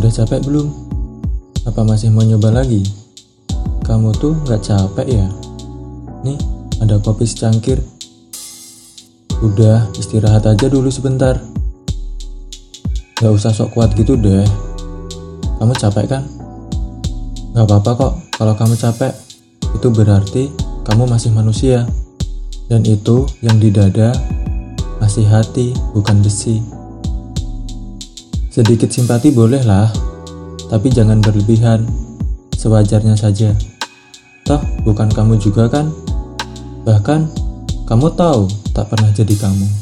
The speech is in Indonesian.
Udah capek belum? Apa masih mau nyoba lagi? Kamu tuh nggak capek ya? Nih, ada kopi secangkir. Udah, istirahat aja dulu sebentar. Gak usah sok kuat gitu deh. Kamu capek kan? Gak apa-apa kok kalau kamu capek. Itu berarti kamu masih manusia. Dan itu yang di dada masih hati, bukan besi. Sedikit simpati boleh lah, tapi jangan berlebihan, sewajarnya saja. Toh, bukan kamu juga kan? Bahkan, kamu tahu tak pernah jadi kamu.